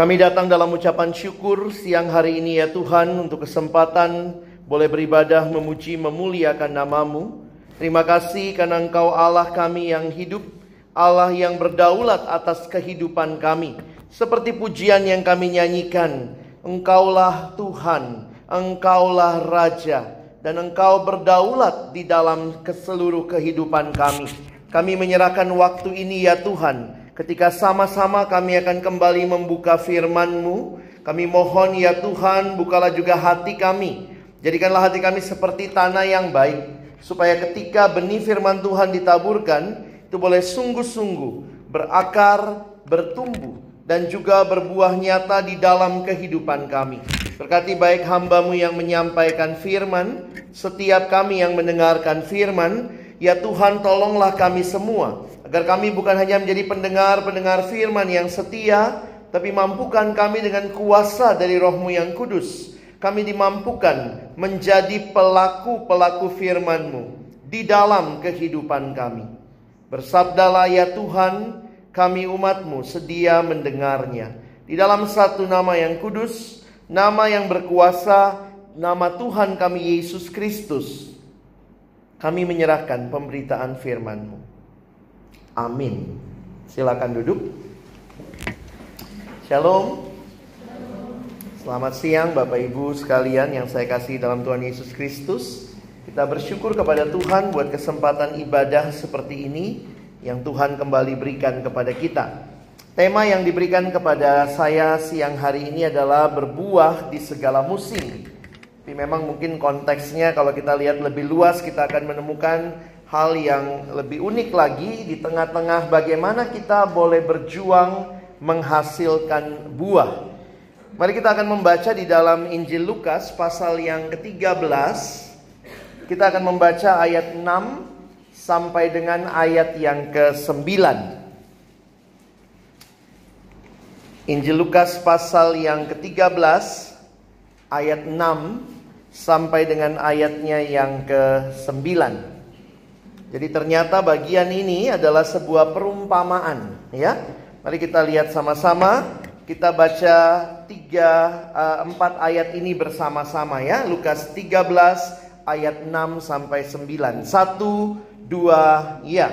Kami datang dalam ucapan syukur siang hari ini ya Tuhan untuk kesempatan boleh beribadah memuji memuliakan namamu. Terima kasih karena Engkau Allah kami yang hidup, Allah yang berdaulat atas kehidupan kami. Seperti pujian yang kami nyanyikan, Engkaulah Tuhan, Engkaulah Raja, dan Engkau berdaulat di dalam ke seluruh kehidupan kami. Kami menyerahkan waktu ini ya Tuhan, ketika sama-sama kami akan kembali membuka firman-Mu. Kami mohon ya Tuhan, bukalah juga hati kami. Jadikanlah hati kami seperti tanah yang baik, supaya ketika benih firman Tuhan ditaburkan, itu boleh sungguh-sungguh berakar, bertumbuh, dan juga berbuah nyata di dalam kehidupan kami. Berkati baik hambamu yang menyampaikan firman, setiap kami yang mendengarkan firman, ya Tuhan tolonglah kami semua, agar kami bukan hanya menjadi pendengar-pendengar firman yang setia, tapi mampukan kami dengan kuasa dari rohmu yang kudus. Kami dimampukan menjadi pelaku-pelaku firman-Mu di dalam kehidupan kami. Bersabdalah ya Tuhan, kami umat-Mu sedia mendengarnya. Di dalam satu nama yang kudus, nama yang berkuasa, nama Tuhan kami Yesus Kristus. Kami menyerahkan pemberitaan firman-Mu. Amin. Silakan duduk. Shalom. Selamat siang Bapak Ibu sekalian yang saya kasih dalam Tuhan Yesus Kristus. Kita bersyukur kepada Tuhan buat kesempatan ibadah seperti ini yang Tuhan kembali berikan kepada kita. Tema yang diberikan kepada saya siang hari ini adalah berbuah di segala musim. Tapi memang mungkin konteksnya kalau kita lihat lebih luas kita akan menemukan hal yang lebih unik lagi di tengah-tengah bagaimana kita boleh berjuang menghasilkan buah. Mari kita akan membaca di dalam Injil Lukas pasal yang ke-13. Kita akan membaca ayat 6 sampai dengan ayat yang ke-9. Injil Lukas pasal yang ke-13 ayat 6 sampai dengan ayatnya yang ke-9. Jadi ternyata bagian ini adalah sebuah perumpamaan, ya. Mari kita lihat sama-sama. Kita baca tiga uh, empat ayat ini bersama-sama ya. Lukas 13 ayat 6 sampai 9. Satu, dua, ya.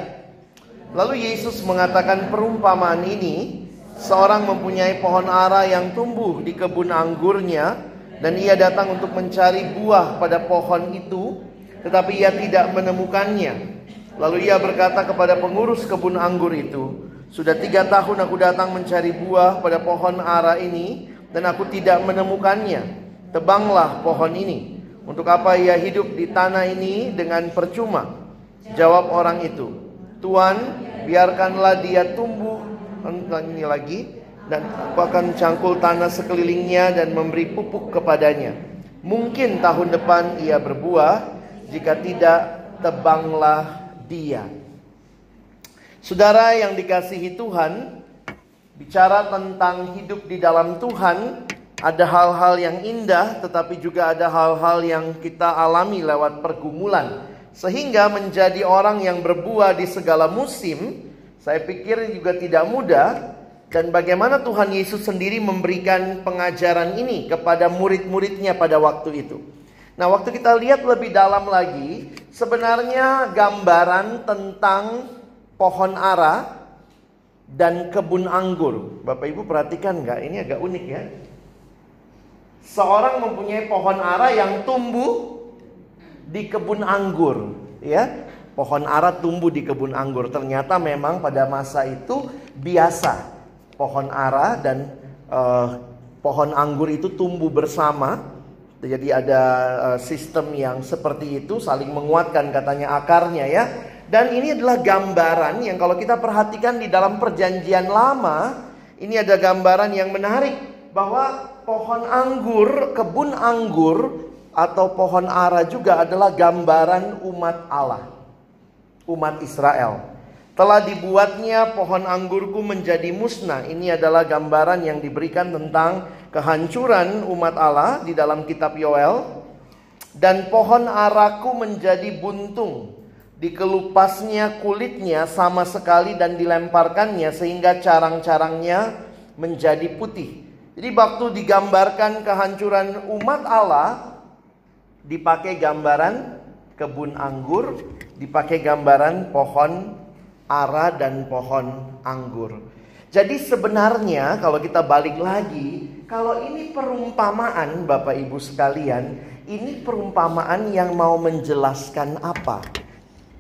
Lalu Yesus mengatakan perumpamaan ini Seorang mempunyai pohon ara yang tumbuh di kebun anggurnya dan ia datang untuk mencari buah pada pohon itu, tetapi ia tidak menemukannya. Lalu ia berkata kepada pengurus kebun anggur itu, sudah tiga tahun aku datang mencari buah pada pohon ara ini dan aku tidak menemukannya. Tebanglah pohon ini. Untuk apa ia hidup di tanah ini dengan percuma? Jawab orang itu, Tuhan, biarkanlah dia tumbuh ini lagi dan aku akan cangkul tanah sekelilingnya dan memberi pupuk kepadanya. Mungkin tahun depan ia berbuah, jika tidak tebanglah dia. Saudara yang dikasihi Tuhan, bicara tentang hidup di dalam Tuhan, ada hal-hal yang indah tetapi juga ada hal-hal yang kita alami lewat pergumulan. Sehingga menjadi orang yang berbuah di segala musim, saya pikir juga tidak mudah dan bagaimana Tuhan Yesus sendiri memberikan pengajaran ini kepada murid-muridnya pada waktu itu. Nah, waktu kita lihat lebih dalam lagi, sebenarnya gambaran tentang pohon ara dan kebun anggur. Bapak Ibu perhatikan nggak? Ini agak unik ya. Seorang mempunyai pohon ara yang tumbuh di kebun anggur, ya pohon ara tumbuh di kebun anggur. Ternyata memang pada masa itu biasa pohon ara dan uh, pohon anggur itu tumbuh bersama. Jadi ada uh, sistem yang seperti itu saling menguatkan katanya akarnya ya. Dan ini adalah gambaran yang kalau kita perhatikan di dalam perjanjian lama, ini ada gambaran yang menarik bahwa pohon anggur, kebun anggur atau pohon ara juga adalah gambaran umat Allah umat Israel. Telah dibuatnya pohon anggurku menjadi musnah. Ini adalah gambaran yang diberikan tentang kehancuran umat Allah di dalam kitab Yoel. Dan pohon araku menjadi buntung. Dikelupasnya kulitnya sama sekali dan dilemparkannya sehingga carang-carangnya menjadi putih. Jadi waktu digambarkan kehancuran umat Allah dipakai gambaran kebun anggur, dipakai gambaran pohon ara dan pohon anggur. Jadi sebenarnya kalau kita balik lagi, kalau ini perumpamaan Bapak Ibu sekalian, ini perumpamaan yang mau menjelaskan apa?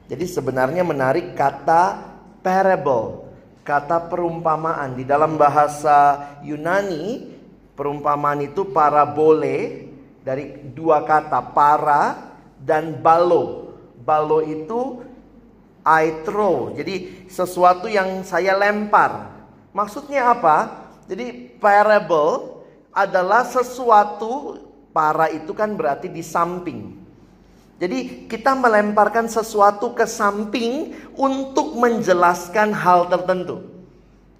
Jadi sebenarnya menarik kata parable kata perumpamaan. Di dalam bahasa Yunani, perumpamaan itu parabole dari dua kata para dan balo. Balo itu I throw. Jadi sesuatu yang saya lempar. Maksudnya apa? Jadi parable adalah sesuatu para itu kan berarti di samping. Jadi kita melemparkan sesuatu ke samping untuk menjelaskan hal tertentu.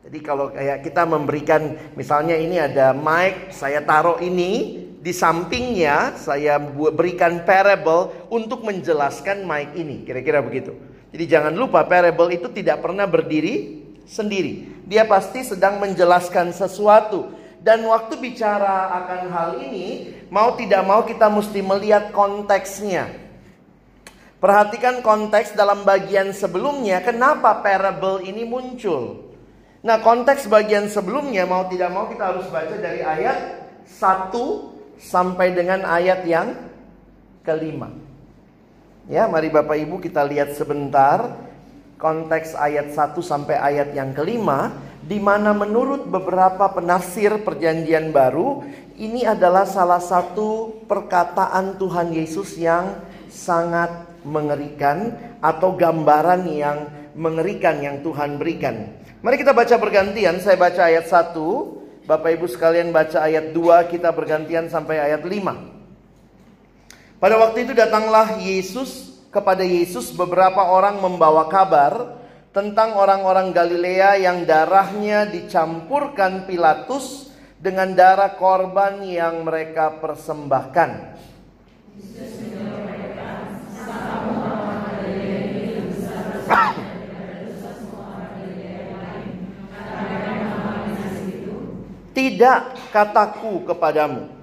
Jadi kalau kayak kita memberikan misalnya ini ada mic, saya taruh ini di sampingnya saya berikan parable untuk menjelaskan mic ini. Kira-kira begitu. Jadi jangan lupa parable itu tidak pernah berdiri sendiri. Dia pasti sedang menjelaskan sesuatu. Dan waktu bicara akan hal ini, mau tidak mau kita mesti melihat konteksnya. Perhatikan konteks dalam bagian sebelumnya, kenapa parable ini muncul. Nah, konteks bagian sebelumnya mau tidak mau kita harus baca dari ayat 1 sampai dengan ayat yang kelima. Ya, mari Bapak Ibu kita lihat sebentar konteks ayat 1 sampai ayat yang kelima di mana menurut beberapa penafsir perjanjian baru ini adalah salah satu perkataan Tuhan Yesus yang sangat mengerikan atau gambaran yang mengerikan yang Tuhan berikan. Mari kita baca bergantian. Saya baca ayat 1, Bapak Ibu sekalian baca ayat 2, kita bergantian sampai ayat 5. Pada waktu itu datanglah Yesus kepada Yesus beberapa orang membawa kabar tentang orang-orang Galilea yang darahnya dicampurkan Pilatus dengan darah korban yang mereka persembahkan. Tidak kataku kepadamu.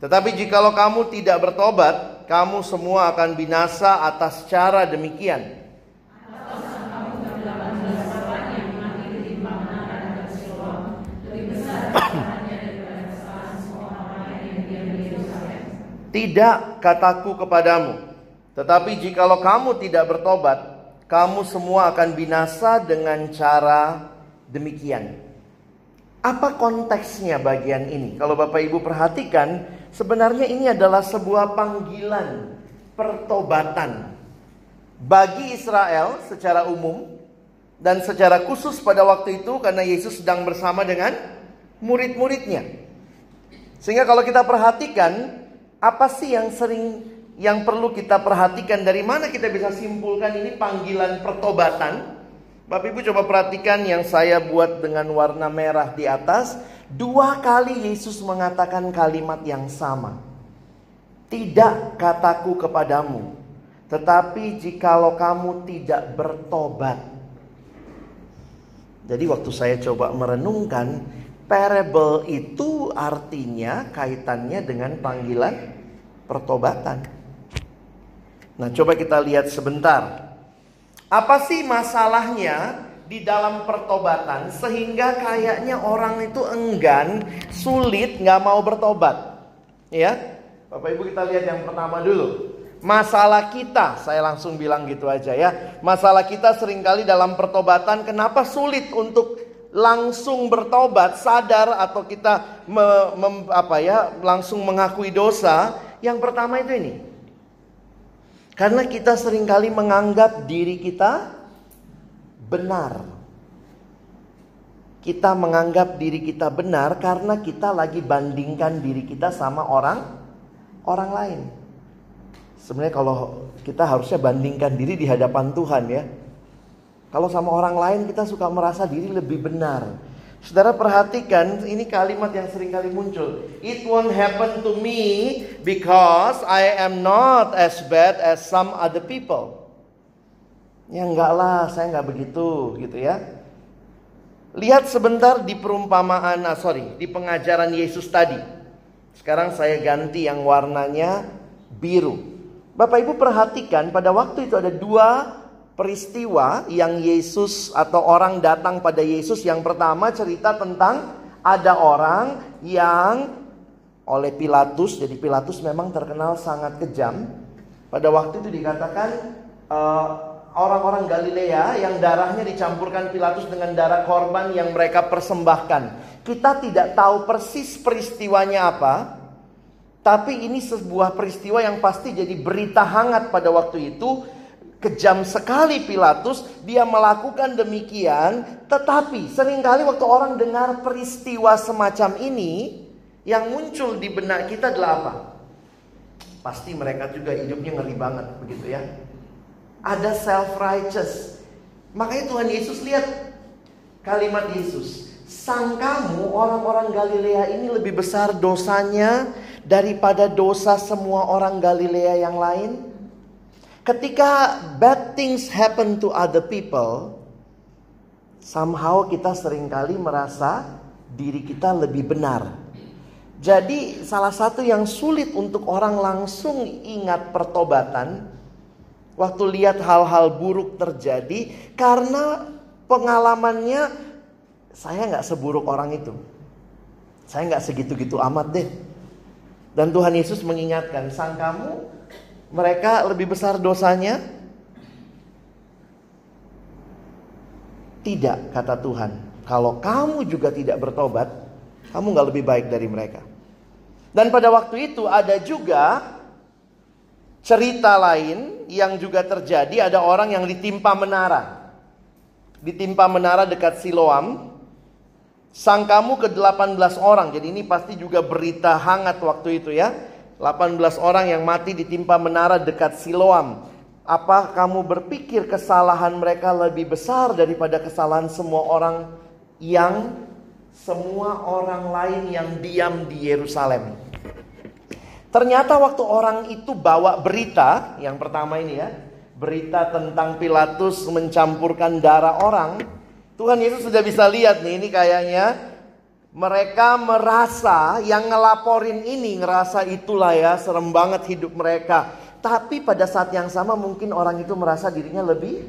Tetapi jikalau kamu tidak bertobat, kamu semua akan binasa atas cara demikian. Tidak kataku kepadamu, tetapi jikalau kamu tidak bertobat, kamu semua akan binasa dengan cara demikian. Apa konteksnya bagian ini? Kalau Bapak Ibu perhatikan, sebenarnya ini adalah sebuah panggilan pertobatan bagi Israel secara umum dan secara khusus pada waktu itu karena Yesus sedang bersama dengan murid-muridnya. Sehingga kalau kita perhatikan, apa sih yang sering yang perlu kita perhatikan dari mana kita bisa simpulkan ini panggilan pertobatan. Bapak Ibu coba perhatikan yang saya buat dengan warna merah di atas. Dua kali Yesus mengatakan kalimat yang sama. Tidak kataku kepadamu, tetapi jikalau kamu tidak bertobat. Jadi waktu saya coba merenungkan, parable itu artinya kaitannya dengan panggilan pertobatan. Nah, coba kita lihat sebentar. Apa sih masalahnya di dalam pertobatan sehingga kayaknya orang itu enggan, sulit, nggak mau bertobat? Ya, Bapak Ibu kita lihat yang pertama dulu. Masalah kita, saya langsung bilang gitu aja ya. Masalah kita sering kali dalam pertobatan kenapa sulit untuk langsung bertobat, sadar atau kita me, mem, apa ya, langsung mengakui dosa? Yang pertama itu ini. Karena kita sering kali menganggap diri kita benar. Kita menganggap diri kita benar karena kita lagi bandingkan diri kita sama orang orang lain. Sebenarnya kalau kita harusnya bandingkan diri di hadapan Tuhan ya. Kalau sama orang lain kita suka merasa diri lebih benar. Saudara perhatikan ini kalimat yang sering kali muncul. It won't happen to me because I am not as bad as some other people. Ya enggak lah, saya enggak begitu gitu ya. Lihat sebentar di perumpamaan, ah, sorry, di pengajaran Yesus tadi. Sekarang saya ganti yang warnanya biru. Bapak Ibu perhatikan pada waktu itu ada dua peristiwa yang Yesus atau orang datang pada Yesus. Yang pertama cerita tentang ada orang yang oleh Pilatus, jadi Pilatus memang terkenal sangat kejam. Pada waktu itu dikatakan uh, orang-orang Galilea yang darahnya dicampurkan Pilatus dengan darah korban yang mereka persembahkan. Kita tidak tahu persis peristiwanya apa, tapi ini sebuah peristiwa yang pasti jadi berita hangat pada waktu itu. Kejam sekali Pilatus, dia melakukan demikian, tetapi sering kali waktu orang dengar peristiwa semacam ini, yang muncul di benak kita adalah apa? Pasti mereka juga hidupnya ngeri banget, begitu ya ada self righteous. Makanya Tuhan Yesus lihat kalimat Yesus. Sang kamu orang-orang Galilea ini lebih besar dosanya daripada dosa semua orang Galilea yang lain. Ketika bad things happen to other people, somehow kita sering kali merasa diri kita lebih benar. Jadi salah satu yang sulit untuk orang langsung ingat pertobatan waktu lihat hal-hal buruk terjadi karena pengalamannya saya nggak seburuk orang itu. Saya nggak segitu-gitu amat deh. Dan Tuhan Yesus mengingatkan, sang kamu mereka lebih besar dosanya? Tidak, kata Tuhan. Kalau kamu juga tidak bertobat, kamu nggak lebih baik dari mereka. Dan pada waktu itu ada juga cerita lain yang juga terjadi ada orang yang ditimpa menara. Ditimpa menara dekat Siloam. Sang kamu ke 18 orang. Jadi ini pasti juga berita hangat waktu itu ya. 18 orang yang mati ditimpa menara dekat Siloam. Apa kamu berpikir kesalahan mereka lebih besar daripada kesalahan semua orang yang semua orang lain yang diam di Yerusalem? Ternyata waktu orang itu bawa berita, yang pertama ini ya, berita tentang Pilatus mencampurkan darah orang, Tuhan Yesus sudah bisa lihat nih, ini kayaknya mereka merasa yang ngelaporin ini ngerasa itulah ya serem banget hidup mereka. Tapi pada saat yang sama mungkin orang itu merasa dirinya lebih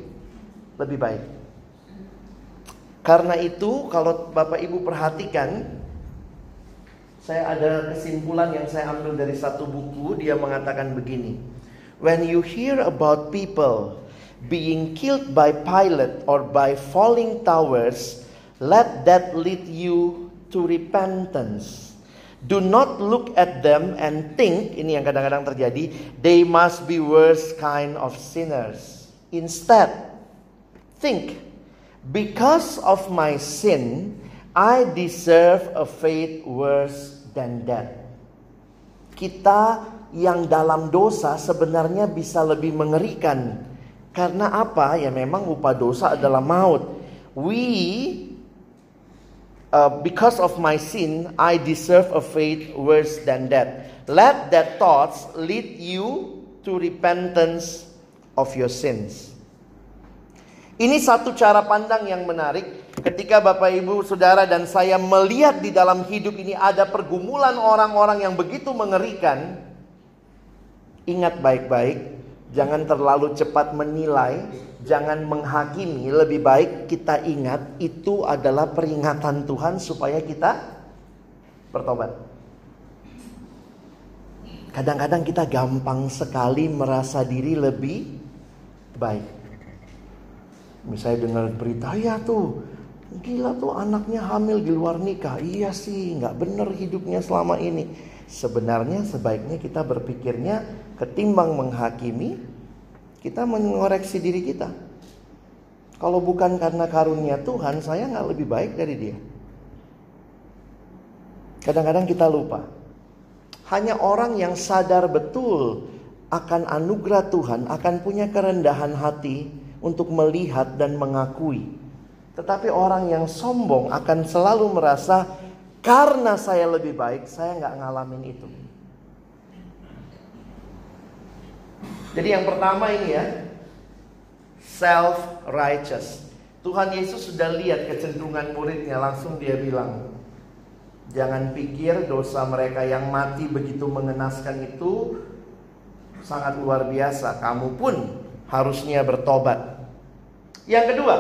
lebih baik. Karena itu kalau Bapak Ibu perhatikan saya ada kesimpulan yang saya ambil dari satu buku, dia mengatakan begini. When you hear about people being killed by pilot or by falling towers, let that lead you to repentance. Do not look at them and think, ini yang kadang-kadang terjadi, they must be worst kind of sinners. Instead, think, because of my sin, I deserve a fate worse than that. Kita yang dalam dosa sebenarnya bisa lebih mengerikan. Karena apa? Ya memang upah dosa adalah maut. We uh, because of my sin, I deserve a fate worse than that. Let that thoughts lead you to repentance of your sins. Ini satu cara pandang yang menarik ketika Bapak Ibu Saudara dan saya melihat di dalam hidup ini ada pergumulan orang-orang yang begitu mengerikan. Ingat baik-baik, jangan terlalu cepat menilai, jangan menghakimi, lebih baik kita ingat itu adalah peringatan Tuhan supaya kita bertobat. Kadang-kadang kita gampang sekali merasa diri lebih baik. Misalnya dengar berita, ya tuh gila tuh anaknya hamil di luar nikah. Iya sih, nggak bener hidupnya selama ini. Sebenarnya sebaiknya kita berpikirnya ketimbang menghakimi, kita mengoreksi diri kita. Kalau bukan karena karunia Tuhan, saya nggak lebih baik dari dia. Kadang-kadang kita lupa. Hanya orang yang sadar betul akan anugerah Tuhan, akan punya kerendahan hati, untuk melihat dan mengakui. Tetapi orang yang sombong akan selalu merasa karena saya lebih baik, saya nggak ngalamin itu. Jadi yang pertama ini ya, self righteous. Tuhan Yesus sudah lihat kecenderungan muridnya, langsung dia bilang, Jangan pikir dosa mereka yang mati begitu mengenaskan itu sangat luar biasa. Kamu pun harusnya bertobat. Yang kedua,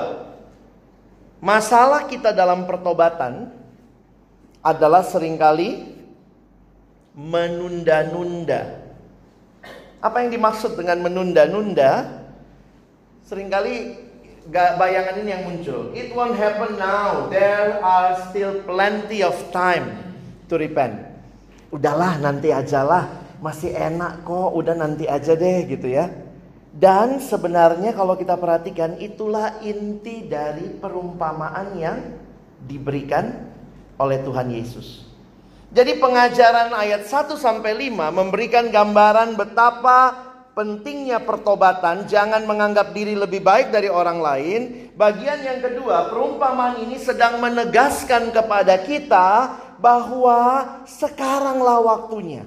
masalah kita dalam pertobatan adalah sering kali menunda-nunda. Apa yang dimaksud dengan menunda-nunda? Seringkali bayangan ini yang muncul. It won't happen now. There are still plenty of time to repent. Udahlah nanti ajalah. Masih enak kok. Udah nanti aja deh gitu ya. Dan sebenarnya kalau kita perhatikan itulah inti dari perumpamaan yang diberikan oleh Tuhan Yesus. Jadi pengajaran ayat 1 sampai 5 memberikan gambaran betapa pentingnya pertobatan, jangan menganggap diri lebih baik dari orang lain. Bagian yang kedua, perumpamaan ini sedang menegaskan kepada kita bahwa sekaranglah waktunya.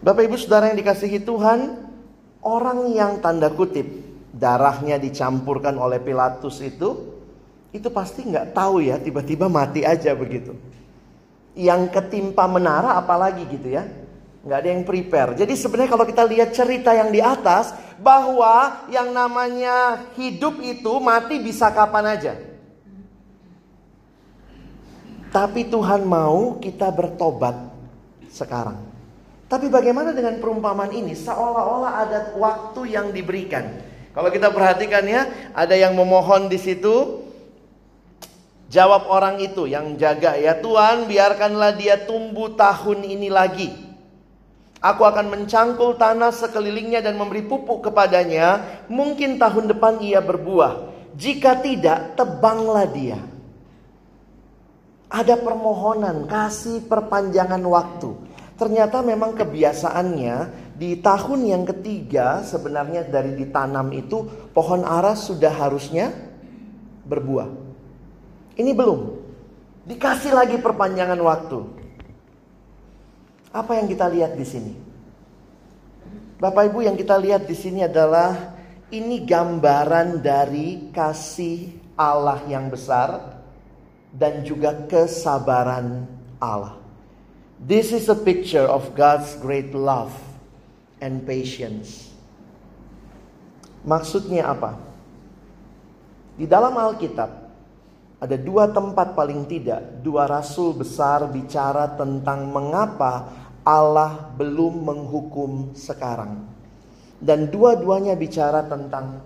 Bapak Ibu Saudara yang dikasihi Tuhan, orang yang tanda kutip darahnya dicampurkan oleh Pilatus itu, itu pasti nggak tahu ya, tiba-tiba mati aja begitu. Yang ketimpa menara apalagi gitu ya nggak ada yang prepare. Jadi sebenarnya kalau kita lihat cerita yang di atas bahwa yang namanya hidup itu mati bisa kapan aja. Tapi Tuhan mau kita bertobat sekarang. Tapi bagaimana dengan perumpamaan ini? Seolah-olah ada waktu yang diberikan. Kalau kita perhatikan ya, ada yang memohon di situ. Jawab orang itu yang jaga ya Tuhan biarkanlah dia tumbuh tahun ini lagi Aku akan mencangkul tanah sekelilingnya dan memberi pupuk kepadanya. Mungkin tahun depan ia berbuah. Jika tidak, tebanglah dia. Ada permohonan, kasih perpanjangan waktu. Ternyata memang kebiasaannya di tahun yang ketiga sebenarnya dari ditanam itu pohon ara sudah harusnya berbuah. Ini belum. Dikasih lagi perpanjangan waktu. Apa yang kita lihat di sini? Bapak Ibu yang kita lihat di sini adalah ini gambaran dari kasih Allah yang besar dan juga kesabaran Allah. This is a picture of God's great love and patience. Maksudnya apa? Di dalam Alkitab ada dua tempat paling tidak, dua rasul besar bicara tentang mengapa Allah belum menghukum sekarang. Dan dua-duanya bicara tentang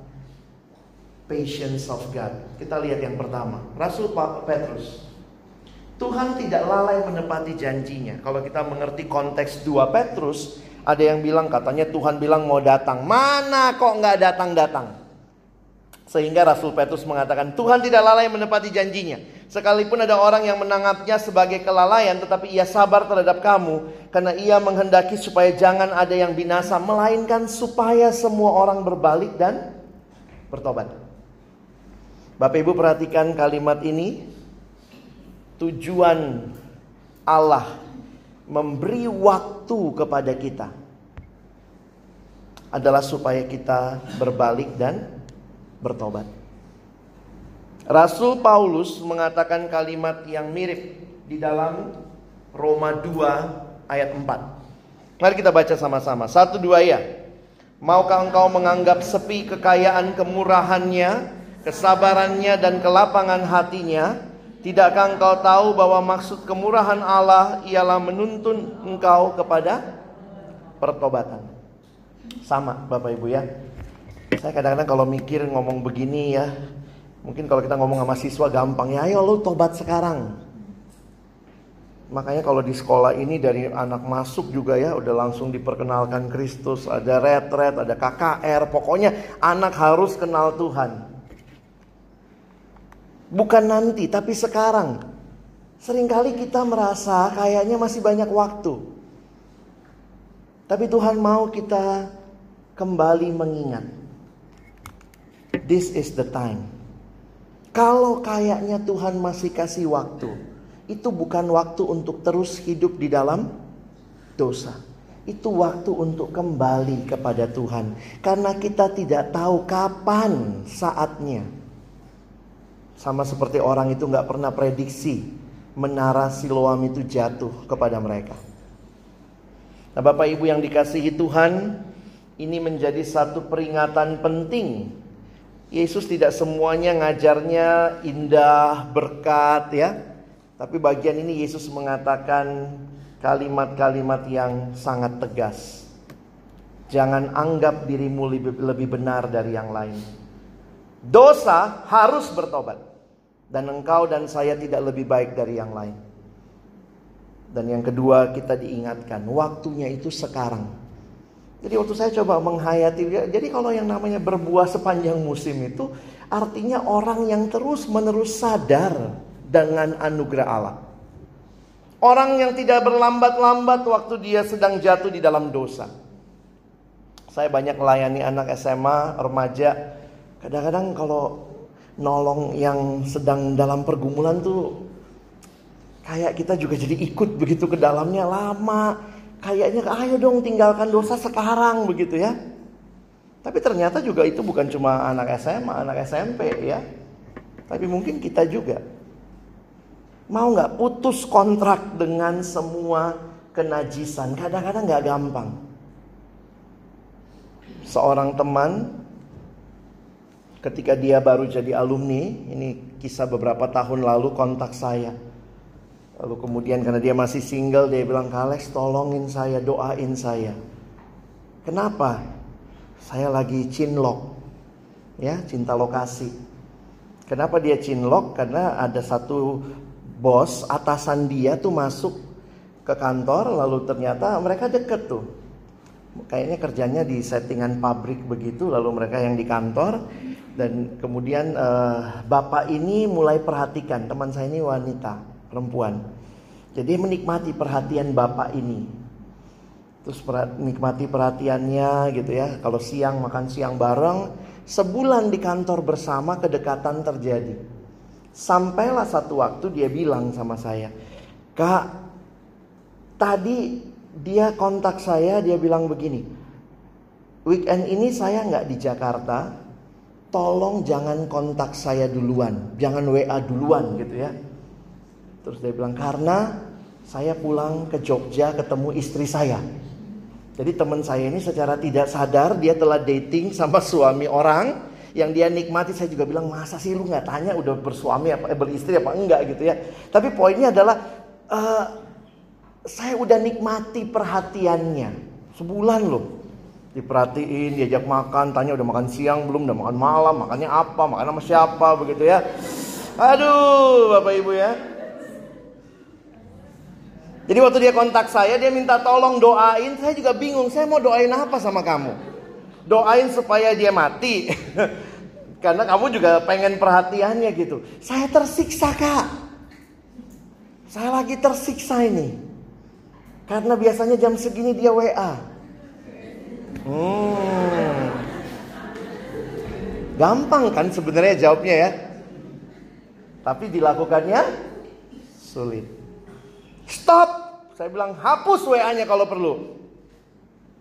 patience of God. Kita lihat yang pertama, Rasul Petrus. Tuhan tidak lalai menepati janjinya. Kalau kita mengerti konteks dua Petrus, ada yang bilang katanya Tuhan bilang mau datang. Mana kok nggak datang-datang? Sehingga Rasul Petrus mengatakan Tuhan tidak lalai menepati janjinya. Sekalipun ada orang yang menanggapnya sebagai kelalaian tetapi ia sabar terhadap kamu. Karena ia menghendaki supaya jangan ada yang binasa. Melainkan supaya semua orang berbalik dan bertobat. Bapak ibu perhatikan kalimat ini. Tujuan Allah memberi waktu kepada kita. Adalah supaya kita berbalik dan bertobat. Rasul Paulus mengatakan kalimat yang mirip di dalam Roma 2 ayat 4. Mari kita baca sama-sama. Satu dua ya. Maukah engkau menganggap sepi kekayaan kemurahannya, kesabarannya dan kelapangan hatinya? Tidakkah engkau tahu bahwa maksud kemurahan Allah ialah menuntun engkau kepada pertobatan? Sama Bapak Ibu ya. Saya kadang-kadang kalau mikir ngomong begini ya, mungkin kalau kita ngomong sama siswa gampang ya, ayo lu tobat sekarang. Makanya kalau di sekolah ini dari anak masuk juga ya udah langsung diperkenalkan Kristus, ada retret, ada KKR, pokoknya anak harus kenal Tuhan. Bukan nanti, tapi sekarang. Seringkali kita merasa kayaknya masih banyak waktu. Tapi Tuhan mau kita kembali mengingat This is the time. Kalau kayaknya Tuhan masih kasih waktu, itu bukan waktu untuk terus hidup di dalam dosa. itu waktu untuk kembali kepada Tuhan. Karena kita tidak tahu kapan saatnya. Sama seperti orang itu nggak pernah prediksi menara Siloam itu jatuh kepada mereka. Nah Bapak Ibu yang dikasihi Tuhan, ini menjadi satu peringatan penting. Yesus tidak semuanya ngajarnya indah, berkat ya. Tapi bagian ini Yesus mengatakan kalimat-kalimat yang sangat tegas. Jangan anggap dirimu lebih, lebih benar dari yang lain. Dosa harus bertobat. Dan engkau dan saya tidak lebih baik dari yang lain. Dan yang kedua kita diingatkan, waktunya itu sekarang. Jadi waktu saya coba menghayati, jadi kalau yang namanya berbuah sepanjang musim itu artinya orang yang terus menerus sadar dengan anugerah Allah. Orang yang tidak berlambat-lambat waktu dia sedang jatuh di dalam dosa. Saya banyak melayani anak SMA, remaja. Kadang-kadang kalau nolong yang sedang dalam pergumulan tuh kayak kita juga jadi ikut begitu ke dalamnya lama. Kayaknya ayo dong tinggalkan dosa sekarang begitu ya. Tapi ternyata juga itu bukan cuma anak SMA, anak SMP ya. Tapi mungkin kita juga. Mau nggak putus kontrak dengan semua kenajisan? Kadang-kadang nggak gampang. Seorang teman ketika dia baru jadi alumni, ini kisah beberapa tahun lalu kontak saya. Lalu kemudian karena dia masih single, dia bilang, Kalex tolongin saya, doain saya. Kenapa? Saya lagi cinlok. Ya, cinta lokasi. Kenapa dia cinlok? Karena ada satu bos atasan dia tuh masuk ke kantor lalu ternyata mereka deket tuh kayaknya kerjanya di settingan pabrik begitu lalu mereka yang di kantor dan kemudian uh, bapak ini mulai perhatikan teman saya ini wanita perempuan. Jadi menikmati perhatian bapak ini. Terus menikmati perhatiannya gitu ya. Kalau siang makan siang bareng sebulan di kantor bersama kedekatan terjadi. Sampailah satu waktu dia bilang sama saya, Kak, tadi dia kontak saya, dia bilang begini, weekend ini saya nggak di Jakarta, tolong jangan kontak saya duluan, jangan WA duluan gitu ya. Terus dia bilang, karena saya pulang ke Jogja ketemu istri saya. Jadi teman saya ini secara tidak sadar dia telah dating sama suami orang yang dia nikmati. Saya juga bilang masa sih lu nggak tanya udah bersuami apa eh, beristri apa enggak gitu ya. Tapi poinnya adalah uh, saya udah nikmati perhatiannya. Sebulan loh. Diperhatiin diajak makan tanya udah makan siang belum udah makan malam makannya apa makan sama siapa begitu ya. Aduh bapak ibu ya jadi waktu dia kontak saya dia minta tolong doain saya juga bingung saya mau doain apa sama kamu doain supaya dia mati. Karena kamu juga pengen perhatiannya gitu. Saya tersiksa kak. Saya lagi tersiksa ini. Karena biasanya jam segini dia WA. Hmm. Gampang kan sebenarnya jawabnya ya. Tapi dilakukannya sulit. Stop. Saya bilang hapus WA-nya kalau perlu.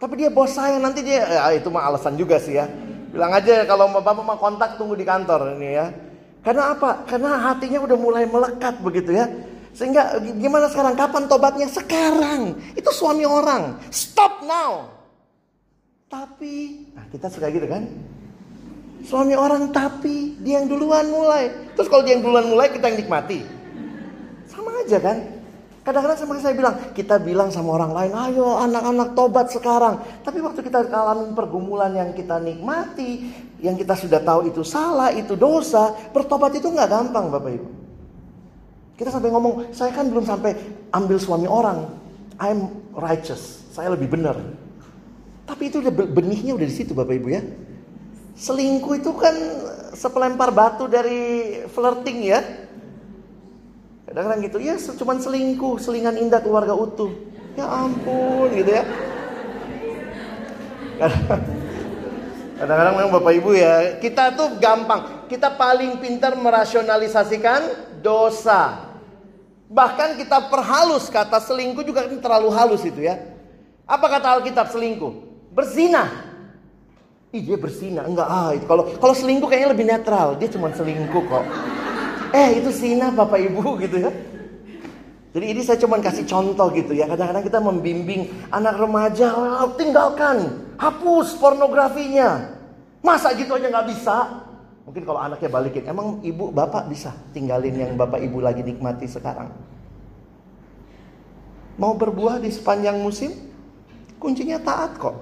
Tapi dia bos saya nanti dia ya, itu mah alasan juga sih ya. Bilang aja kalau bapak mau kontak tunggu di kantor ini ya. Karena apa? Karena hatinya udah mulai melekat begitu ya. Sehingga gimana sekarang? Kapan tobatnya? Sekarang. Itu suami orang. Stop now. Tapi, nah kita suka gitu kan? Suami orang tapi dia yang duluan mulai. Terus kalau dia yang duluan mulai kita yang nikmati. Sama aja kan? Kadang-kadang sama saya bilang, kita bilang sama orang lain, ayo anak-anak tobat sekarang. Tapi waktu kita alami pergumulan yang kita nikmati, yang kita sudah tahu itu salah, itu dosa, bertobat itu nggak gampang Bapak Ibu. Kita sampai ngomong, saya kan belum sampai ambil suami orang. I'm righteous, saya lebih benar. Tapi itu udah benihnya udah di situ Bapak Ibu ya. Selingkuh itu kan sepelempar batu dari flirting ya. Kadang-kadang gitu, ya cuma selingkuh, selingan indah keluarga utuh. Ya ampun gitu ya. Kadang-kadang memang Bapak Ibu ya, kita tuh gampang. Kita paling pintar merasionalisasikan dosa. Bahkan kita perhalus kata selingkuh juga kan terlalu halus itu ya. Apa kata Alkitab selingkuh? Berzina. Ih dia berzina, enggak ah itu kalau kalau selingkuh kayaknya lebih netral, dia cuma selingkuh kok. Eh itu zina Bapak Ibu gitu ya. Jadi ini saya cuma kasih contoh gitu ya. Kadang-kadang kita membimbing anak remaja, tinggalkan, hapus pornografinya. Masa gitu aja nggak bisa? Mungkin kalau anaknya balikin, emang ibu bapak bisa tinggalin yang bapak ibu lagi nikmati sekarang? Mau berbuah di sepanjang musim? Kuncinya taat kok.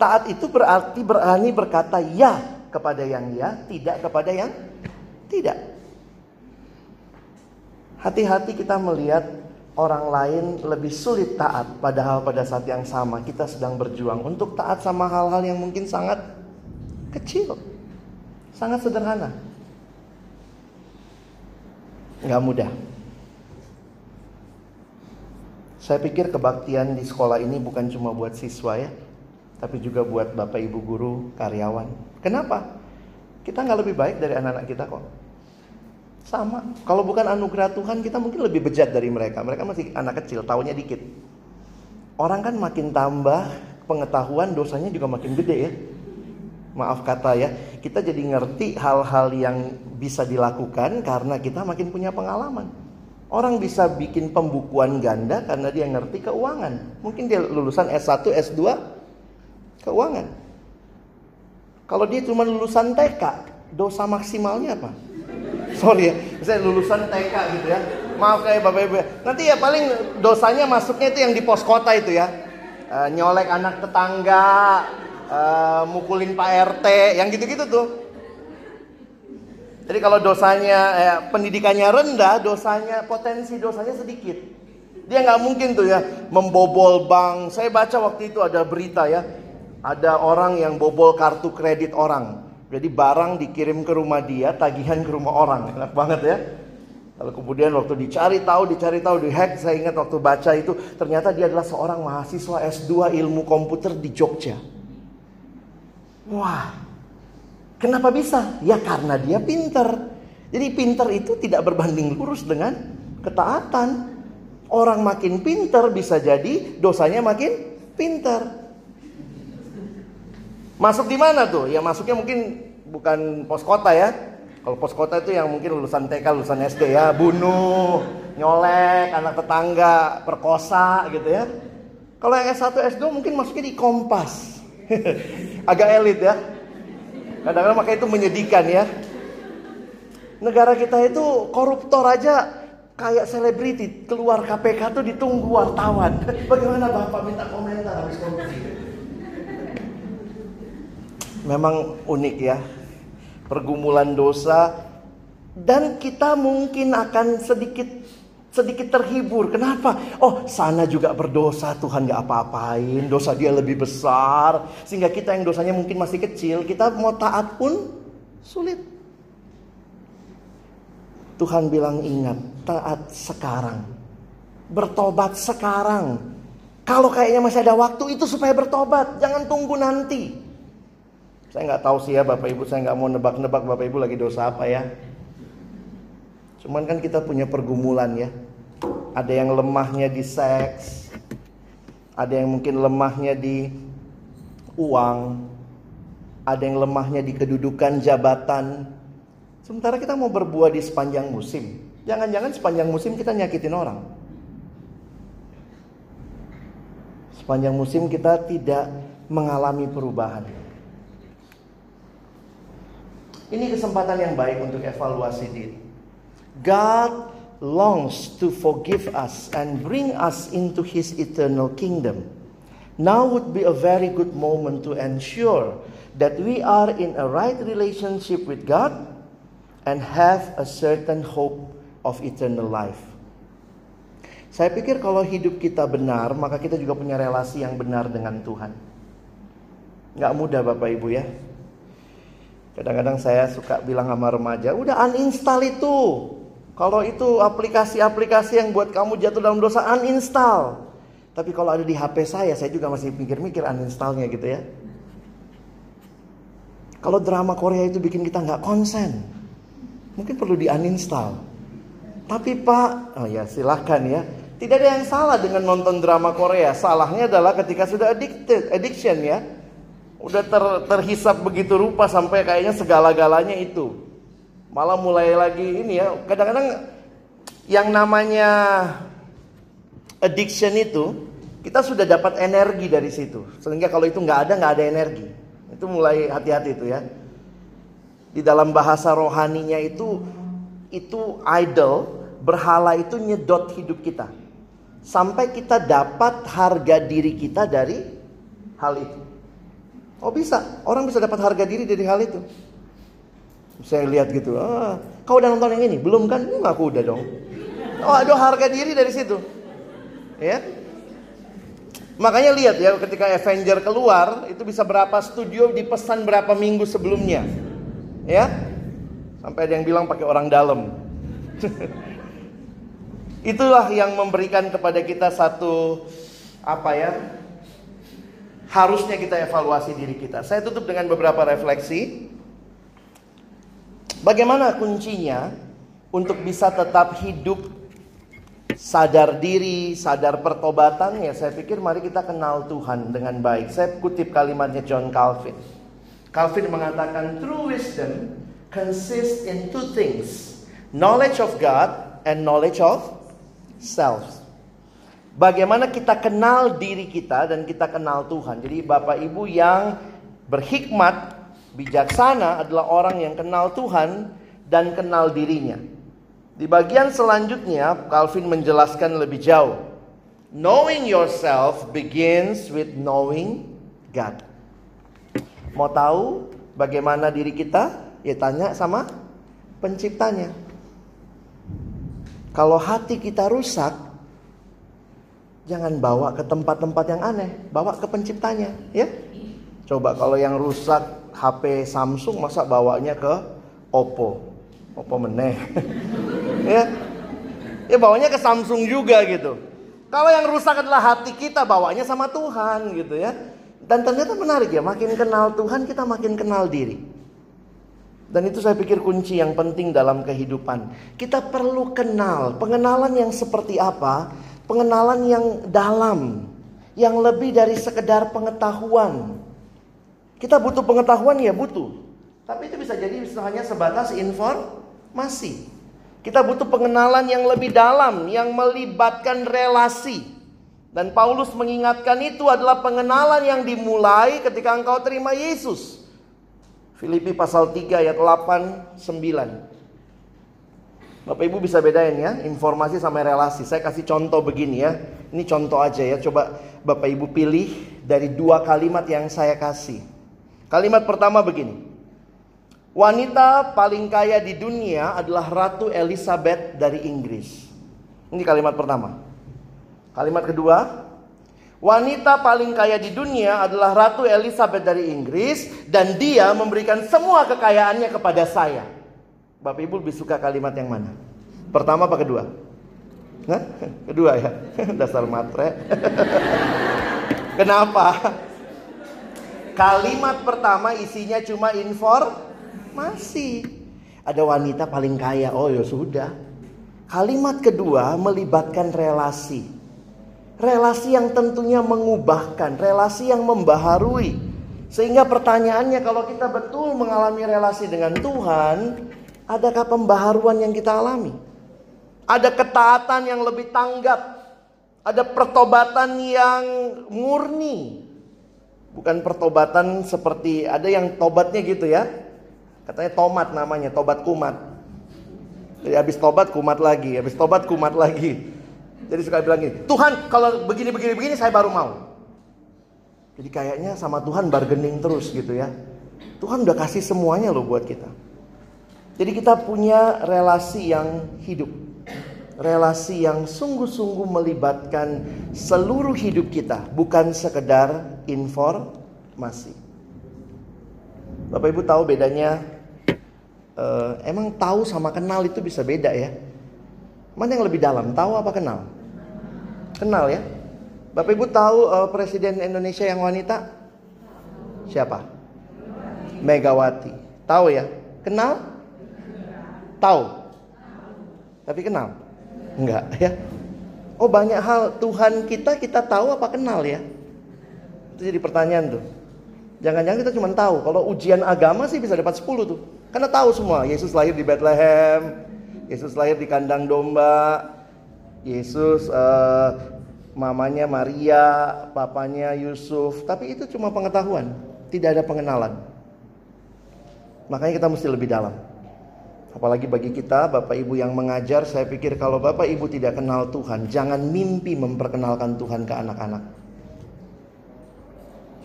Taat itu berarti berani berkata ya kepada yang ya, tidak kepada yang tidak. Hati-hati kita melihat orang lain lebih sulit taat padahal pada saat yang sama kita sedang berjuang untuk taat sama hal-hal yang mungkin sangat kecil. Sangat sederhana. Nggak mudah. Saya pikir kebaktian di sekolah ini bukan cuma buat siswa ya, tapi juga buat bapak ibu guru, karyawan. Kenapa? Kita nggak lebih baik dari anak-anak kita kok. Sama. Kalau bukan anugerah Tuhan, kita mungkin lebih bejat dari mereka. Mereka masih anak kecil, tahunya dikit. Orang kan makin tambah pengetahuan, dosanya juga makin gede ya maaf kata ya, kita jadi ngerti hal-hal yang bisa dilakukan karena kita makin punya pengalaman. Orang bisa bikin pembukuan ganda karena dia ngerti keuangan. Mungkin dia lulusan S1, S2 keuangan. Kalau dia cuma lulusan TK, dosa maksimalnya apa? Sorry ya, saya lulusan TK gitu ya. Maaf kayak Bapak Ibu. Ya. Nanti ya paling dosanya masuknya itu yang di pos kota itu ya. E, nyolek anak tetangga, uh, mukulin Pak RT, yang gitu-gitu tuh. Jadi kalau dosanya eh, pendidikannya rendah, dosanya potensi dosanya sedikit. Dia nggak mungkin tuh ya membobol bank. Saya baca waktu itu ada berita ya, ada orang yang bobol kartu kredit orang. Jadi barang dikirim ke rumah dia, tagihan ke rumah orang. Enak banget ya. Lalu kemudian waktu dicari tahu, dicari tahu, dihack, saya ingat waktu baca itu ternyata dia adalah seorang mahasiswa S2 ilmu komputer di Jogja. Wah, kenapa bisa? Ya karena dia pinter. Jadi pinter itu tidak berbanding lurus dengan ketaatan. Orang makin pinter bisa jadi dosanya makin pinter. Masuk di mana tuh? Ya masuknya mungkin bukan pos kota ya. Kalau pos kota itu yang mungkin lulusan TK, lulusan SD ya, bunuh, nyolek, anak tetangga, perkosa gitu ya. Kalau yang S1, S2 mungkin masuknya di Kompas. Agak elit ya. Kadang-kadang makanya itu menyedihkan ya. Negara kita itu koruptor aja kayak selebriti keluar KPK tuh ditunggu wartawan. Bagaimana Bapak minta komentar habis korupsi? Memang unik ya. Pergumulan dosa dan kita mungkin akan sedikit sedikit terhibur. Kenapa? Oh, sana juga berdosa, Tuhan gak apa-apain. Dosa dia lebih besar. Sehingga kita yang dosanya mungkin masih kecil, kita mau taat pun sulit. Tuhan bilang ingat, taat sekarang. Bertobat sekarang. Kalau kayaknya masih ada waktu itu supaya bertobat. Jangan tunggu nanti. Saya nggak tahu sih ya Bapak Ibu, saya nggak mau nebak-nebak Bapak Ibu lagi dosa apa ya. Cuman kan kita punya pergumulan ya. Ada yang lemahnya di seks. Ada yang mungkin lemahnya di uang. Ada yang lemahnya di kedudukan jabatan. Sementara kita mau berbuah di sepanjang musim. Jangan-jangan sepanjang musim kita nyakitin orang. Sepanjang musim kita tidak mengalami perubahan. Ini kesempatan yang baik untuk evaluasi diri. God longs to forgive us and bring us into his eternal kingdom. Now would be a very good moment to ensure that we are in a right relationship with God and have a certain hope of eternal life. Saya pikir kalau hidup kita benar, maka kita juga punya relasi yang benar dengan Tuhan. Gak mudah Bapak Ibu ya. Kadang-kadang saya suka bilang sama remaja, udah uninstall itu. Kalau itu aplikasi-aplikasi yang buat kamu jatuh dalam dosa, uninstall. Tapi kalau ada di HP saya, saya juga masih mikir-mikir uninstallnya gitu ya. Kalau drama Korea itu bikin kita nggak konsen, mungkin perlu di uninstall. Tapi Pak, oh ya silahkan ya, Tidak ada yang salah dengan nonton drama Korea. Salahnya adalah ketika sudah addicted, addiction ya. Udah ter, terhisap begitu rupa sampai kayaknya segala-galanya itu. Malah mulai lagi ini ya. Kadang-kadang yang namanya addiction itu kita sudah dapat energi dari situ. Sehingga kalau itu nggak ada nggak ada energi. Itu mulai hati-hati itu ya. Di dalam bahasa rohaninya itu itu idol, berhala itu nyedot hidup kita sampai kita dapat harga diri kita dari hal itu. Oh bisa, orang bisa dapat harga diri dari hal itu. Saya lihat gitu, ah, kau udah nonton yang ini? Belum kan? Hmm, aku udah dong. Oh ada harga diri dari situ. Ya, Makanya lihat ya ketika Avenger keluar itu bisa berapa studio dipesan berapa minggu sebelumnya. Ya. Sampai ada yang bilang pakai orang dalam. Itulah yang memberikan kepada kita satu apa ya? Harusnya kita evaluasi diri kita. Saya tutup dengan beberapa refleksi. Bagaimana kuncinya untuk bisa tetap hidup sadar diri, sadar pertobatan ya saya pikir mari kita kenal Tuhan dengan baik. Saya kutip kalimatnya John Calvin. Calvin mengatakan true wisdom consists in two things. Knowledge of God and knowledge of self. Bagaimana kita kenal diri kita dan kita kenal Tuhan. Jadi Bapak Ibu yang berhikmat, bijaksana adalah orang yang kenal Tuhan dan kenal dirinya. Di bagian selanjutnya Calvin menjelaskan lebih jauh. Knowing yourself begins with knowing God. Mau tahu bagaimana diri kita? Ya tanya sama penciptanya. Kalau hati kita rusak, jangan bawa ke tempat-tempat yang aneh, bawa ke penciptanya, ya. Coba kalau yang rusak HP Samsung masa bawanya ke Oppo. Oppo meneh. ya. Ya bawanya ke Samsung juga gitu. Kalau yang rusak adalah hati kita, bawanya sama Tuhan gitu ya. Dan ternyata menarik ya, makin kenal Tuhan kita makin kenal diri. Dan itu saya pikir kunci yang penting dalam kehidupan. Kita perlu kenal, pengenalan yang seperti apa? Pengenalan yang dalam, yang lebih dari sekedar pengetahuan. Kita butuh pengetahuan ya butuh. Tapi itu bisa jadi hanya sebatas informasi. Kita butuh pengenalan yang lebih dalam, yang melibatkan relasi. Dan Paulus mengingatkan itu adalah pengenalan yang dimulai ketika engkau terima Yesus. Filipi pasal 3 ayat 8 9. Bapak Ibu bisa bedain ya, informasi sama relasi. Saya kasih contoh begini ya. Ini contoh aja ya. Coba Bapak Ibu pilih dari dua kalimat yang saya kasih. Kalimat pertama begini. Wanita paling kaya di dunia adalah Ratu Elizabeth dari Inggris. Ini kalimat pertama. Kalimat kedua, Wanita paling kaya di dunia adalah Ratu Elizabeth dari Inggris dan dia memberikan semua kekayaannya kepada saya. Bapak Ibu lebih suka kalimat yang mana? Pertama apa kedua? Hah? Kedua ya. Dasar matre. Kenapa? Kalimat pertama isinya cuma informasi. Ada wanita paling kaya. Oh ya sudah. Kalimat kedua melibatkan relasi. Relasi yang tentunya mengubahkan, relasi yang membaharui. Sehingga pertanyaannya kalau kita betul mengalami relasi dengan Tuhan, adakah pembaharuan yang kita alami? Ada ketaatan yang lebih tanggap. Ada pertobatan yang murni. Bukan pertobatan seperti ada yang tobatnya gitu ya. Katanya tomat namanya, tobat kumat. Jadi habis tobat kumat lagi, habis tobat kumat lagi. Jadi suka bilang gini, Tuhan kalau begini begini begini saya baru mau. Jadi kayaknya sama Tuhan bargaining terus gitu ya. Tuhan udah kasih semuanya loh buat kita. Jadi kita punya relasi yang hidup. Relasi yang sungguh-sungguh melibatkan seluruh hidup kita, bukan sekedar informasi. Bapak Ibu tahu bedanya uh, emang tahu sama kenal itu bisa beda ya. Mana yang lebih dalam, tahu apa kenal? Kenal ya. Bapak Ibu tahu uh, Presiden Indonesia yang wanita? Siapa? Megawati. Tahu ya? Kenal? Tahu. Tapi kenal? Enggak ya. Oh banyak hal Tuhan kita kita tahu apa kenal ya? Itu jadi pertanyaan tuh. Jangan-jangan kita cuma tahu. Kalau ujian agama sih bisa dapat 10 tuh. Karena tahu semua. Yesus lahir di Bethlehem. Yesus lahir di kandang domba. Yesus uh, mamanya Maria, papanya Yusuf. Tapi itu cuma pengetahuan. Tidak ada pengenalan. Makanya kita mesti lebih dalam. Apalagi bagi kita, Bapak Ibu yang mengajar, saya pikir kalau Bapak Ibu tidak kenal Tuhan, jangan mimpi memperkenalkan Tuhan ke anak-anak.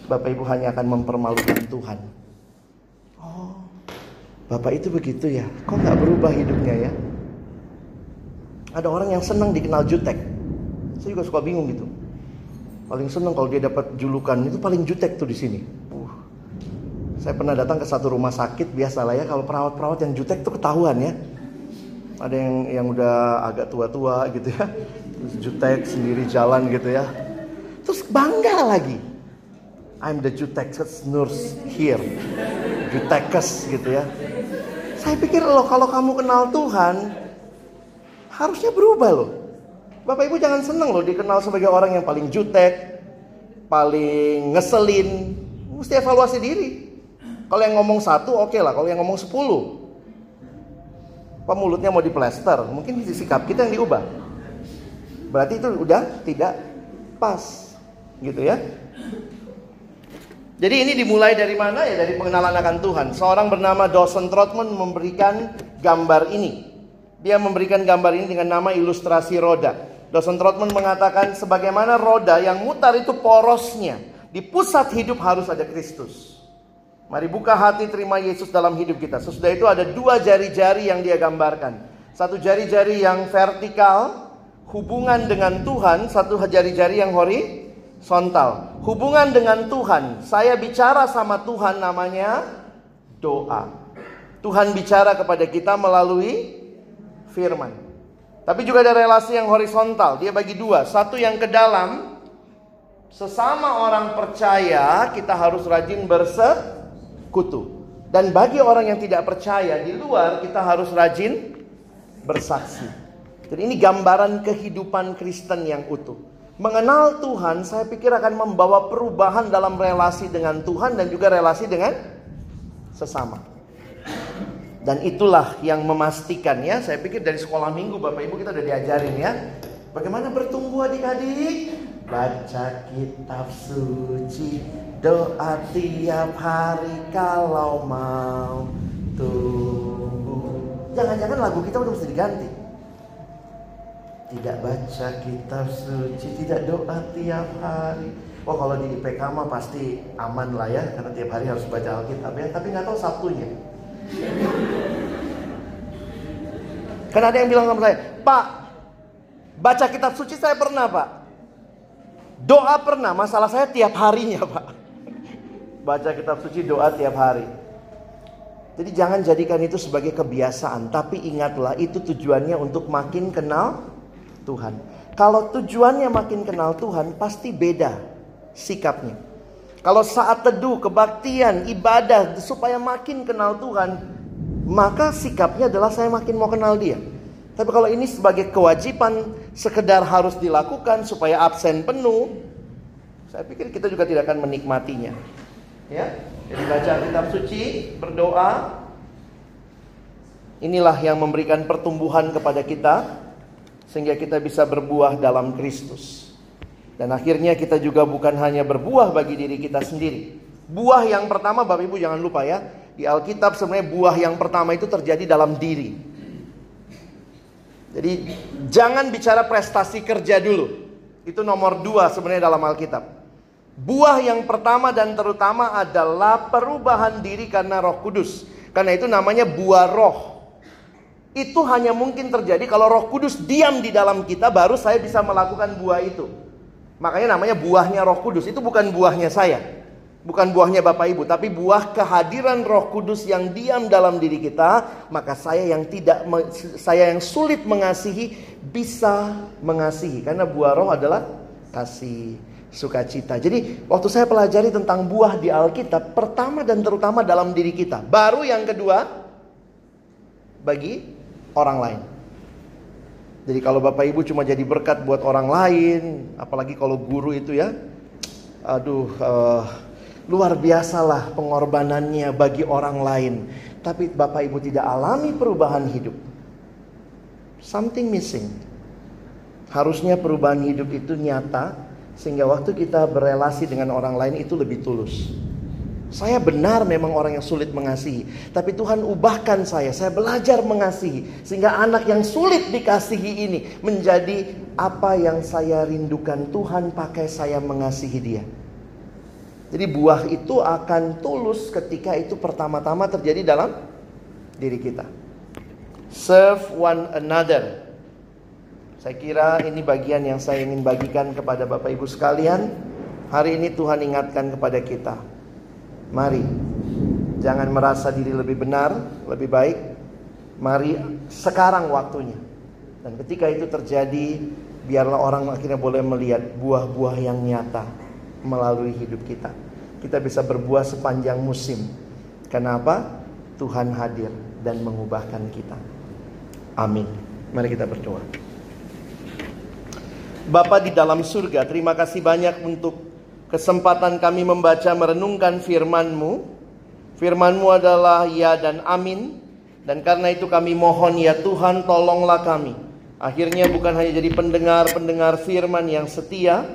Bapak Ibu hanya akan mempermalukan Tuhan. Oh, Bapak itu begitu ya? Kok nggak berubah hidupnya ya? Ada orang yang senang dikenal jutek. Saya juga suka bingung gitu. Paling senang kalau dia dapat julukan itu paling jutek tuh di sini. Saya pernah datang ke satu rumah sakit biasalah ya kalau perawat-perawat yang jutek tuh ketahuan ya. Ada yang yang udah agak tua-tua gitu ya. Terus jutek sendiri jalan gitu ya. Terus bangga lagi. I'm the Jutekes nurse here. Jutekes gitu ya. Saya pikir loh kalau kamu kenal Tuhan harusnya berubah loh. Bapak Ibu jangan senang loh dikenal sebagai orang yang paling jutek, paling ngeselin. Mesti evaluasi diri. Kalau yang ngomong satu oke okay lah, kalau yang ngomong sepuluh. Pemulutnya mau diplester, mungkin sikap kita yang diubah. Berarti itu udah tidak pas. Gitu ya. Jadi ini dimulai dari mana ya? Dari pengenalan akan Tuhan. Seorang bernama Dawson Trotman memberikan gambar ini. Dia memberikan gambar ini dengan nama ilustrasi roda. Dawson Trotman mengatakan sebagaimana roda yang mutar itu porosnya. Di pusat hidup harus ada Kristus. Mari buka hati terima Yesus dalam hidup kita. Sesudah itu ada dua jari-jari yang dia gambarkan. Satu jari-jari yang vertikal, hubungan dengan Tuhan. Satu jari-jari yang hori, Sontal. Hubungan dengan Tuhan. Saya bicara sama Tuhan namanya doa. Tuhan bicara kepada kita melalui firman. Tapi juga ada relasi yang horizontal. Dia bagi dua. Satu yang ke dalam. Sesama orang percaya kita harus rajin bersekutu. Dan bagi orang yang tidak percaya di luar kita harus rajin bersaksi. Jadi ini gambaran kehidupan Kristen yang utuh. Mengenal Tuhan, saya pikir akan membawa perubahan dalam relasi dengan Tuhan dan juga relasi dengan sesama. Dan itulah yang memastikan ya, saya pikir dari sekolah minggu Bapak Ibu kita udah diajarin ya. Bagaimana bertumbuh adik-adik? Baca kitab suci, doa tiap hari kalau mau tumbuh. Jangan-jangan lagu kita udah mesti diganti tidak baca kitab suci, tidak doa tiap hari. Oh kalau di IPK mah pasti aman lah ya, karena tiap hari harus baca Alkitab ya. Tapi nggak tahu Sabtunya. Karena ada yang bilang sama saya, Pak, baca kitab suci saya pernah Pak. Doa pernah, masalah saya tiap harinya Pak. Baca kitab suci doa tiap hari. Jadi jangan jadikan itu sebagai kebiasaan, tapi ingatlah itu tujuannya untuk makin kenal Tuhan. Kalau tujuannya makin kenal Tuhan, pasti beda sikapnya. Kalau saat teduh, kebaktian, ibadah supaya makin kenal Tuhan, maka sikapnya adalah saya makin mau kenal Dia. Tapi kalau ini sebagai kewajiban sekedar harus dilakukan supaya absen penuh, saya pikir kita juga tidak akan menikmatinya. Ya, jadi baca kitab suci, berdoa. Inilah yang memberikan pertumbuhan kepada kita sehingga kita bisa berbuah dalam Kristus. Dan akhirnya kita juga bukan hanya berbuah bagi diri kita sendiri. Buah yang pertama Bapak Ibu jangan lupa ya, di Alkitab sebenarnya buah yang pertama itu terjadi dalam diri. Jadi jangan bicara prestasi kerja dulu. Itu nomor dua sebenarnya dalam Alkitab. Buah yang pertama dan terutama adalah perubahan diri karena roh kudus. Karena itu namanya buah roh. Itu hanya mungkin terjadi kalau Roh Kudus diam di dalam kita, baru saya bisa melakukan buah itu. Makanya namanya buahnya Roh Kudus. Itu bukan buahnya saya, bukan buahnya Bapak Ibu, tapi buah kehadiran Roh Kudus yang diam dalam diri kita. Maka saya yang tidak, saya yang sulit mengasihi bisa mengasihi, karena buah Roh adalah kasih sukacita. Jadi waktu saya pelajari tentang buah di Alkitab, pertama dan terutama dalam diri kita. Baru yang kedua bagi orang lain. Jadi kalau Bapak Ibu cuma jadi berkat buat orang lain, apalagi kalau guru itu ya, aduh, uh, luar biasalah pengorbanannya bagi orang lain. Tapi Bapak Ibu tidak alami perubahan hidup. Something missing. Harusnya perubahan hidup itu nyata, sehingga waktu kita berelasi dengan orang lain itu lebih tulus. Saya benar memang orang yang sulit mengasihi, tapi Tuhan ubahkan saya. Saya belajar mengasihi sehingga anak yang sulit dikasihi ini menjadi apa yang saya rindukan. Tuhan pakai saya mengasihi dia. Jadi buah itu akan tulus ketika itu pertama-tama terjadi dalam diri kita. Serve one another. Saya kira ini bagian yang saya ingin bagikan kepada Bapak Ibu sekalian. Hari ini Tuhan ingatkan kepada kita Mari, jangan merasa diri lebih benar, lebih baik. Mari sekarang waktunya. Dan ketika itu terjadi, biarlah orang akhirnya boleh melihat buah-buah yang nyata melalui hidup kita. Kita bisa berbuah sepanjang musim. Kenapa? Tuhan hadir dan mengubahkan kita. Amin. Mari kita berdoa. Bapa di dalam surga, terima kasih banyak untuk kesempatan kami membaca merenungkan firman-Mu. Firman-Mu adalah ya dan amin. Dan karena itu kami mohon ya Tuhan tolonglah kami. Akhirnya bukan hanya jadi pendengar-pendengar firman yang setia.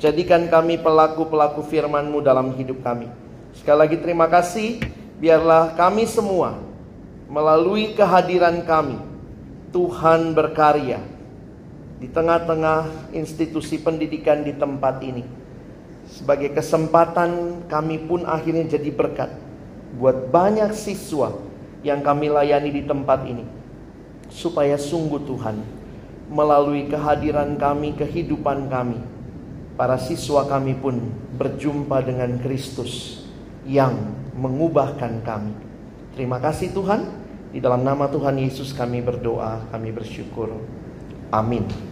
Jadikan kami pelaku-pelaku firman-Mu dalam hidup kami. Sekali lagi terima kasih. Biarlah kami semua melalui kehadiran kami. Tuhan berkarya di tengah-tengah institusi pendidikan di tempat ini sebagai kesempatan kami pun akhirnya jadi berkat buat banyak siswa yang kami layani di tempat ini. Supaya sungguh Tuhan melalui kehadiran kami, kehidupan kami, para siswa kami pun berjumpa dengan Kristus yang mengubahkan kami. Terima kasih Tuhan. Di dalam nama Tuhan Yesus kami berdoa, kami bersyukur. Amin.